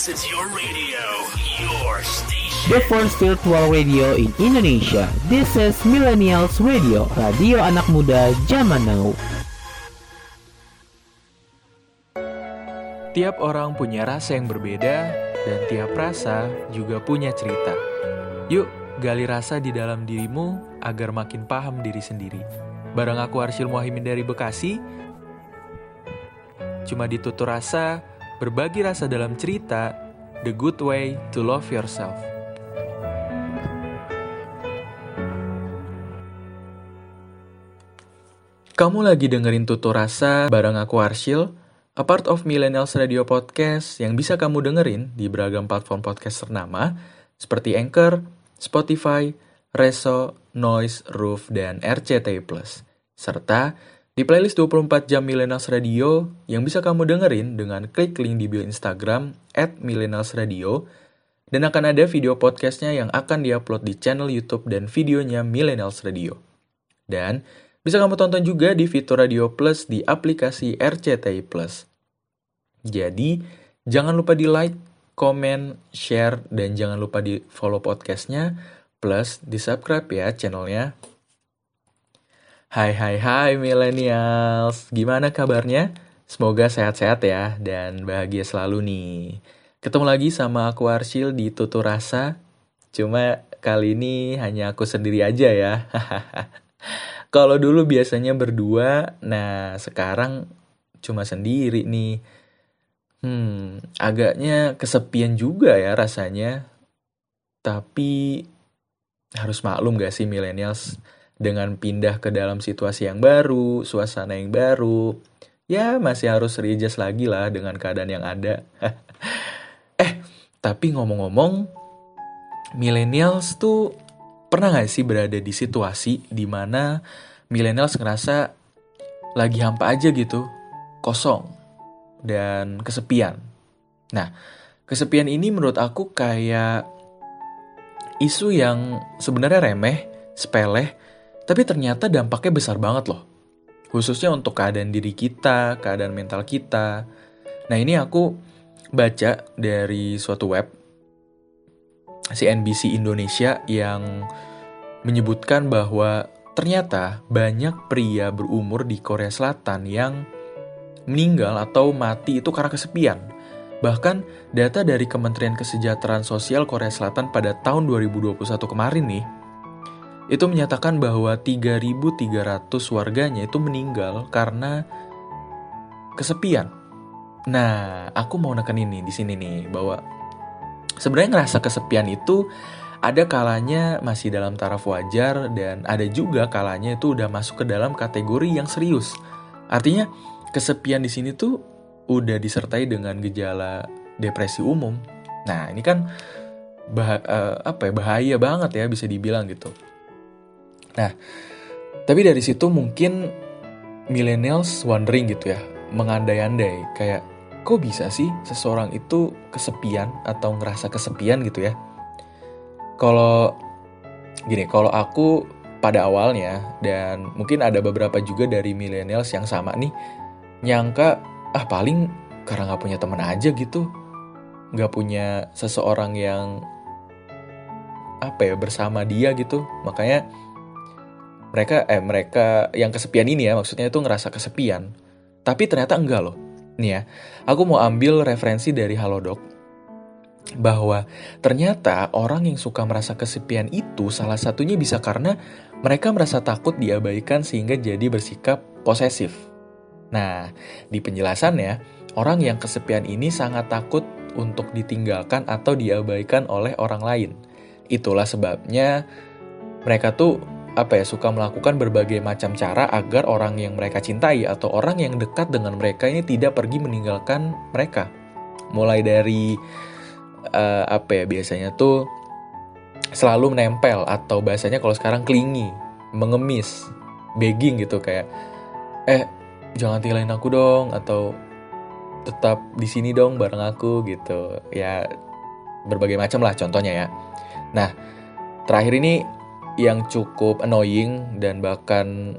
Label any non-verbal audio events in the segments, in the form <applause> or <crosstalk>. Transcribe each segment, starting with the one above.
This is your radio, your station. The first virtual radio in Indonesia. This is Millennials Radio, radio anak muda zaman now. Tiap orang punya rasa yang berbeda, dan tiap rasa juga punya cerita. Yuk, gali rasa di dalam dirimu agar makin paham diri sendiri. Bareng aku Arsyil Muhammad dari Bekasi, cuma ditutur rasa, berbagi rasa dalam cerita, the good way to love yourself. Kamu lagi dengerin Tutur Rasa bareng aku Arsyil, a part of Millennials Radio Podcast yang bisa kamu dengerin di beragam platform podcast ternama seperti Anchor, Spotify, Reso, Noise, Roof, dan RCTI+. Serta di playlist 24 jam Millennials Radio yang bisa kamu dengerin dengan klik link di bio Instagram at Radio dan akan ada video podcastnya yang akan diupload di channel YouTube dan videonya Millennials Radio. Dan bisa kamu tonton juga di fitur Radio Plus di aplikasi RCTI Plus. Jadi, jangan lupa di like, komen, share, dan jangan lupa di follow podcastnya, plus di subscribe ya channelnya. Hai hai hai millennials, gimana kabarnya? Semoga sehat-sehat ya dan bahagia selalu nih. Ketemu lagi sama aku Arsyil di Tutur Rasa. Cuma kali ini hanya aku sendiri aja ya. <laughs> Kalau dulu biasanya berdua, nah sekarang cuma sendiri nih. Hmm, agaknya kesepian juga ya rasanya. Tapi harus maklum gak sih millennials dengan pindah ke dalam situasi yang baru, suasana yang baru, ya masih harus readjust lagi lah dengan keadaan yang ada. <laughs> eh, tapi ngomong-ngomong, millennials tuh pernah gak sih berada di situasi di mana millennials ngerasa lagi hampa aja gitu, kosong, dan kesepian. Nah, kesepian ini menurut aku kayak isu yang sebenarnya remeh, sepele, tapi ternyata dampaknya besar banget loh. Khususnya untuk keadaan diri kita, keadaan mental kita. Nah ini aku baca dari suatu web CNBC Indonesia yang menyebutkan bahwa ternyata banyak pria berumur di Korea Selatan yang meninggal atau mati itu karena kesepian. Bahkan data dari Kementerian Kesejahteraan Sosial Korea Selatan pada tahun 2021 kemarin nih, itu menyatakan bahwa 3.300 warganya itu meninggal karena kesepian. Nah, aku mau neken ini di sini nih bahwa sebenarnya ngerasa kesepian itu ada kalanya masih dalam taraf wajar dan ada juga kalanya itu udah masuk ke dalam kategori yang serius. Artinya kesepian di sini tuh udah disertai dengan gejala depresi umum. Nah, ini kan bah uh, apa ya bahaya banget ya bisa dibilang gitu. Nah, tapi dari situ mungkin millennials wondering gitu ya, mengandai-andai kayak kok bisa sih seseorang itu kesepian atau ngerasa kesepian gitu ya? Kalau gini, kalau aku pada awalnya dan mungkin ada beberapa juga dari millennials yang sama nih nyangka ah paling karena nggak punya teman aja gitu nggak punya seseorang yang apa ya bersama dia gitu makanya mereka eh mereka yang kesepian ini ya maksudnya itu ngerasa kesepian tapi ternyata enggak loh nih ya aku mau ambil referensi dari Halodoc bahwa ternyata orang yang suka merasa kesepian itu salah satunya bisa karena mereka merasa takut diabaikan sehingga jadi bersikap posesif. Nah, di penjelasannya, orang yang kesepian ini sangat takut untuk ditinggalkan atau diabaikan oleh orang lain. Itulah sebabnya mereka tuh apa ya suka melakukan berbagai macam cara agar orang yang mereka cintai atau orang yang dekat dengan mereka ini tidak pergi meninggalkan mereka. Mulai dari uh, apa ya biasanya tuh selalu menempel atau bahasanya kalau sekarang klingi, mengemis, begging gitu kayak eh jangan tinggalin aku dong atau tetap di sini dong bareng aku gitu. Ya berbagai macam lah contohnya ya. Nah, terakhir ini yang cukup annoying dan bahkan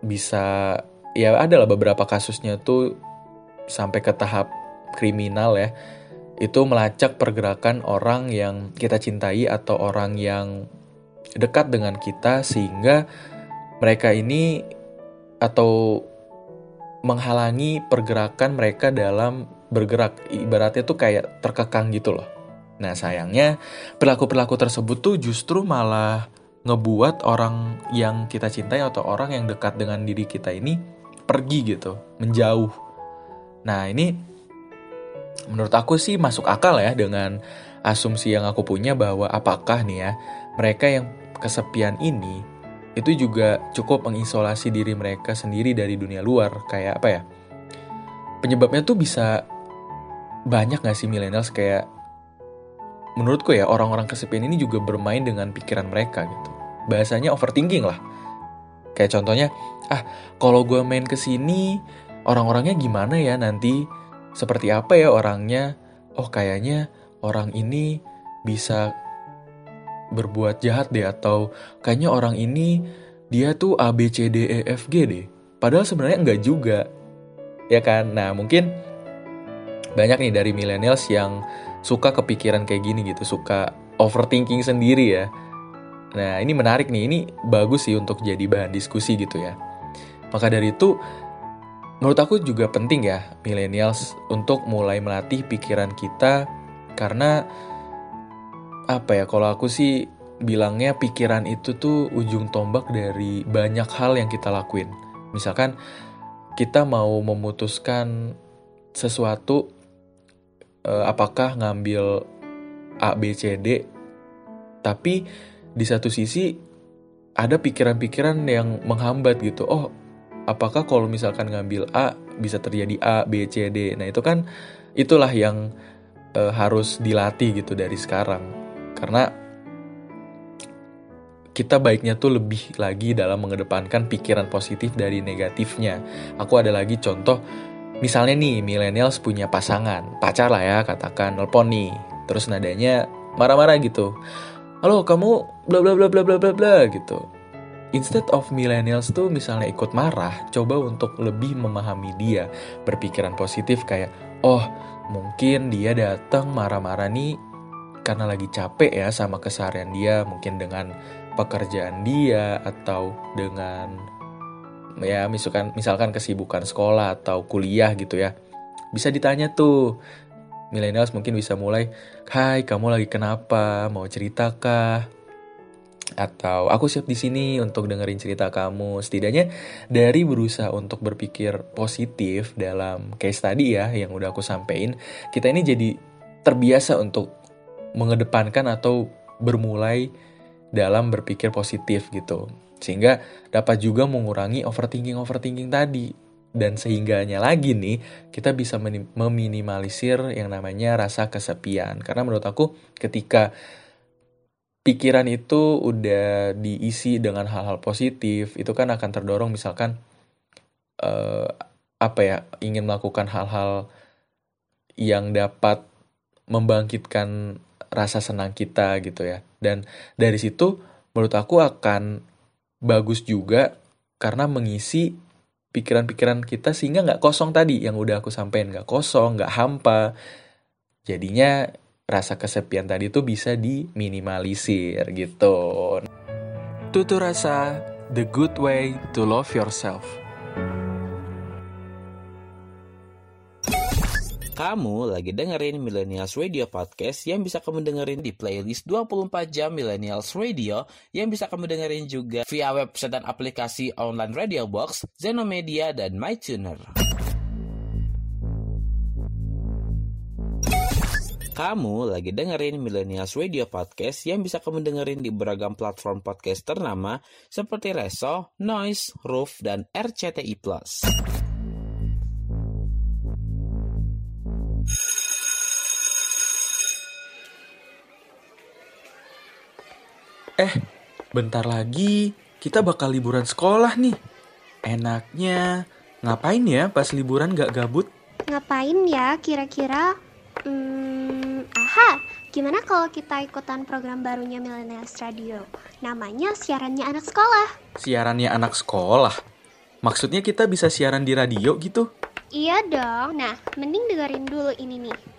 bisa ya adalah beberapa kasusnya tuh sampai ke tahap kriminal ya itu melacak pergerakan orang yang kita cintai atau orang yang dekat dengan kita sehingga mereka ini atau menghalangi pergerakan mereka dalam bergerak ibaratnya tuh kayak terkekang gitu loh. Nah sayangnya perilaku-perilaku tersebut tuh justru malah ngebuat orang yang kita cintai atau orang yang dekat dengan diri kita ini pergi gitu, menjauh. Nah ini menurut aku sih masuk akal ya dengan asumsi yang aku punya bahwa apakah nih ya mereka yang kesepian ini itu juga cukup mengisolasi diri mereka sendiri dari dunia luar. Kayak apa ya? Penyebabnya tuh bisa banyak gak sih millennials? Kayak menurutku ya orang-orang kesepian ini juga bermain dengan pikiran mereka gitu bahasanya overthinking lah kayak contohnya ah kalau gue main ke sini orang-orangnya gimana ya nanti seperti apa ya orangnya oh kayaknya orang ini bisa berbuat jahat deh atau kayaknya orang ini dia tuh A B C D E F G deh. Padahal sebenarnya enggak juga. Ya kan? Nah, mungkin banyak nih dari millennials yang suka kepikiran kayak gini gitu, suka overthinking sendiri ya. Nah, ini menarik nih. Ini bagus sih untuk jadi bahan diskusi gitu ya. Maka dari itu menurut aku juga penting ya millennials untuk mulai melatih pikiran kita karena apa ya kalau aku sih bilangnya pikiran itu tuh ujung tombak dari banyak hal yang kita lakuin. Misalkan kita mau memutuskan sesuatu eh, apakah ngambil A B C D tapi di satu sisi ada pikiran-pikiran yang menghambat gitu. Oh, apakah kalau misalkan ngambil A bisa terjadi A B C D. Nah, itu kan itulah yang eh, harus dilatih gitu dari sekarang karena kita baiknya tuh lebih lagi dalam mengedepankan pikiran positif dari negatifnya. Aku ada lagi contoh, misalnya nih millennials punya pasangan, pacar lah ya katakan, nelpon nih, terus nadanya marah-marah gitu. Halo kamu bla bla bla bla bla bla bla gitu. Instead of millennials tuh misalnya ikut marah, coba untuk lebih memahami dia, berpikiran positif kayak, oh mungkin dia datang marah-marah nih karena lagi capek ya sama keseharian dia, mungkin dengan pekerjaan dia atau dengan ya misalkan misalkan kesibukan sekolah atau kuliah gitu ya. Bisa ditanya tuh millennials mungkin bisa mulai, "Hai, kamu lagi kenapa? Mau cerita kah?" Atau aku siap di sini untuk dengerin cerita kamu. Setidaknya dari berusaha untuk berpikir positif dalam case tadi ya yang udah aku sampein, kita ini jadi terbiasa untuk mengedepankan atau bermulai dalam berpikir positif gitu. Sehingga dapat juga mengurangi overthinking-overthinking tadi. Dan sehingganya lagi nih, kita bisa meminimalisir yang namanya rasa kesepian. Karena menurut aku ketika pikiran itu udah diisi dengan hal-hal positif, itu kan akan terdorong misalkan uh, apa ya, ingin melakukan hal-hal yang dapat membangkitkan rasa senang kita gitu ya. Dan dari situ menurut aku akan bagus juga karena mengisi pikiran-pikiran kita sehingga nggak kosong tadi yang udah aku sampaikan nggak kosong nggak hampa jadinya rasa kesepian tadi tuh bisa diminimalisir gitu. Tutur rasa the good way to love yourself. Kamu lagi dengerin Millennials Radio Podcast yang bisa kamu dengerin di playlist 24 jam Millennials Radio yang bisa kamu dengerin juga via website dan aplikasi online Radio Box, Zenomedia, dan MyTuner. Kamu lagi dengerin Millennials Radio Podcast yang bisa kamu dengerin di beragam platform podcast ternama seperti Reso, Noise, Roof, dan RCTI+. Eh, bentar lagi kita bakal liburan sekolah nih. Enaknya ngapain ya pas liburan gak gabut? Ngapain ya kira-kira? Hmm, aha, gimana kalau kita ikutan program barunya Millennials Radio? Namanya Siarannya Anak Sekolah. Siarannya anak sekolah? Maksudnya kita bisa siaran di radio gitu? Iya dong. Nah, mending dengerin dulu ini nih.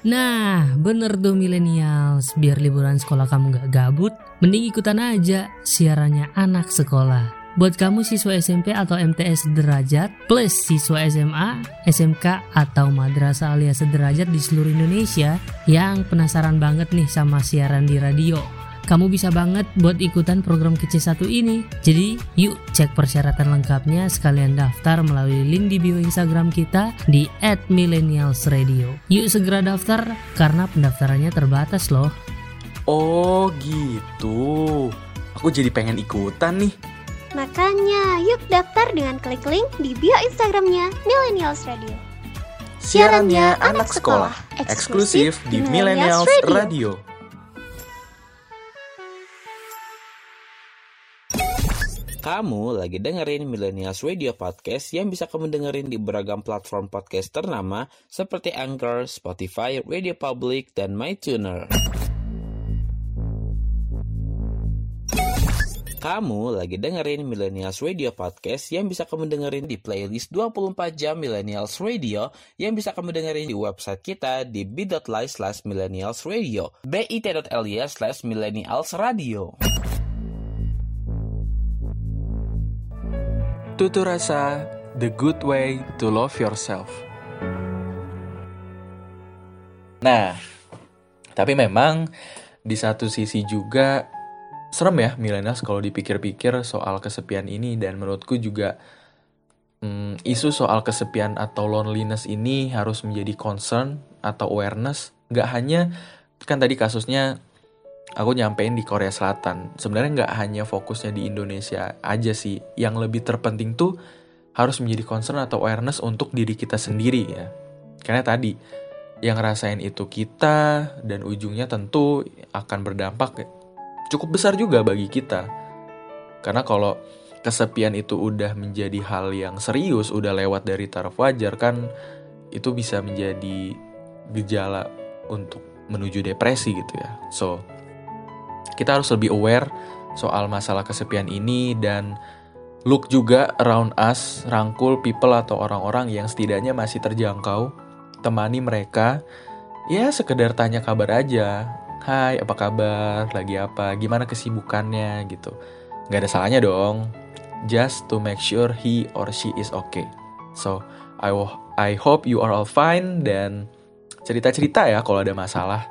Nah, bener tuh millennials. Biar liburan sekolah kamu gak gabut, mending ikutan aja siarannya anak sekolah. Buat kamu siswa SMP atau MTS sederajat, plus siswa SMA, SMK, atau madrasah alias sederajat di seluruh Indonesia yang penasaran banget nih sama siaran di radio kamu bisa banget buat ikutan program kece satu ini. Jadi, yuk cek persyaratan lengkapnya sekalian daftar melalui link di bio Instagram kita di @millennialsradio. Yuk segera daftar karena pendaftarannya terbatas loh. Oh gitu. Aku jadi pengen ikutan nih. Makanya, yuk daftar dengan klik link di bio Instagramnya Millennials Radio. Siarannya anak sekolah, eksklusif di Millennials Radio. Kamu lagi dengerin Millennials Radio Podcast yang bisa kamu dengerin di beragam platform podcast ternama seperti Anchor, Spotify, Radio Public, dan MyTuner. Kamu lagi dengerin Millennials Radio Podcast yang bisa kamu dengerin di playlist 24 jam Millennials Radio yang bisa kamu dengerin di website kita di bit.ly slash millennials bit.ly slash millennials. Tutur rasa, the good way to love yourself. Nah, tapi memang di satu sisi juga serem ya millennials kalau dipikir-pikir soal kesepian ini dan menurutku juga hmm, isu soal kesepian atau loneliness ini harus menjadi concern atau awareness. Gak hanya kan tadi kasusnya aku nyampein di Korea Selatan. Sebenarnya nggak hanya fokusnya di Indonesia aja sih. Yang lebih terpenting tuh harus menjadi concern atau awareness untuk diri kita sendiri ya. Karena tadi yang ngerasain itu kita dan ujungnya tentu akan berdampak cukup besar juga bagi kita. Karena kalau kesepian itu udah menjadi hal yang serius, udah lewat dari taraf wajar kan itu bisa menjadi gejala untuk menuju depresi gitu ya. So, kita harus lebih aware soal masalah kesepian ini dan look juga around us, rangkul people atau orang-orang yang setidaknya masih terjangkau, temani mereka, ya sekedar tanya kabar aja. Hai, apa kabar? Lagi apa? Gimana kesibukannya? Gitu. Gak ada salahnya dong. Just to make sure he or she is okay. So, I, I hope you are all fine dan cerita-cerita ya kalau ada masalah.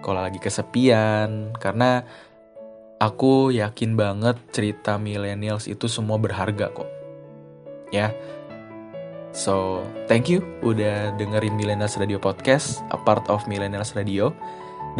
Kalau lagi kesepian, karena Aku yakin banget cerita millennials itu semua berharga kok. Ya. So, thank you udah dengerin Millennials Radio Podcast, a part of Millennials Radio,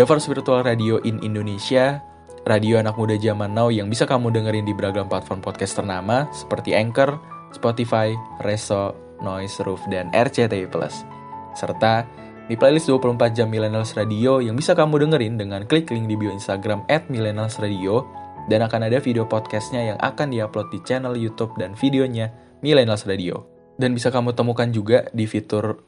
the first virtual radio in Indonesia, radio anak muda zaman now yang bisa kamu dengerin di beragam platform podcast ternama seperti Anchor, Spotify, Reso, Noise Roof, dan RCTI Plus. Serta di playlist 24 jam Millennials Radio yang bisa kamu dengerin dengan klik link di bio Instagram at Millennials Radio dan akan ada video podcastnya yang akan diupload di channel YouTube dan videonya Millennials Radio. Dan bisa kamu temukan juga di fitur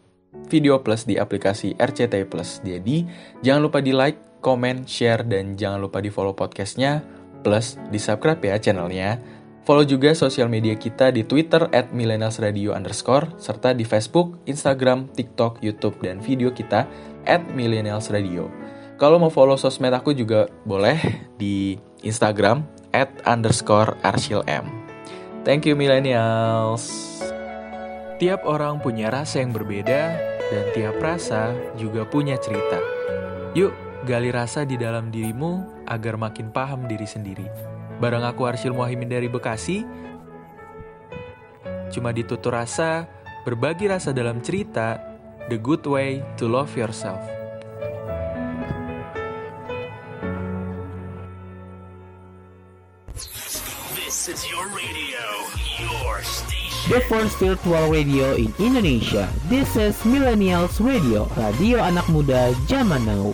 Video Plus di aplikasi RCTI Plus. Jadi, jangan lupa di like, comment, share, dan jangan lupa di follow podcastnya, plus di subscribe ya channelnya Follow juga sosial media kita di Twitter at millennialsradio underscore, serta di Facebook, Instagram, TikTok, Youtube, dan video kita at millennialsradio. Kalau mau follow sosmed aku juga boleh di Instagram at underscore arshilm. Thank you millennials. Tiap orang punya rasa yang berbeda, dan tiap rasa juga punya cerita. Yuk, gali rasa di dalam dirimu agar makin paham diri sendiri. Barang aku Arsyil Muhammad dari Bekasi. Cuma ditutur rasa, berbagi rasa dalam cerita, the good way to love yourself. This is your radio, your station. The first virtual radio in Indonesia. This is Millennials Radio, radio anak muda zaman now.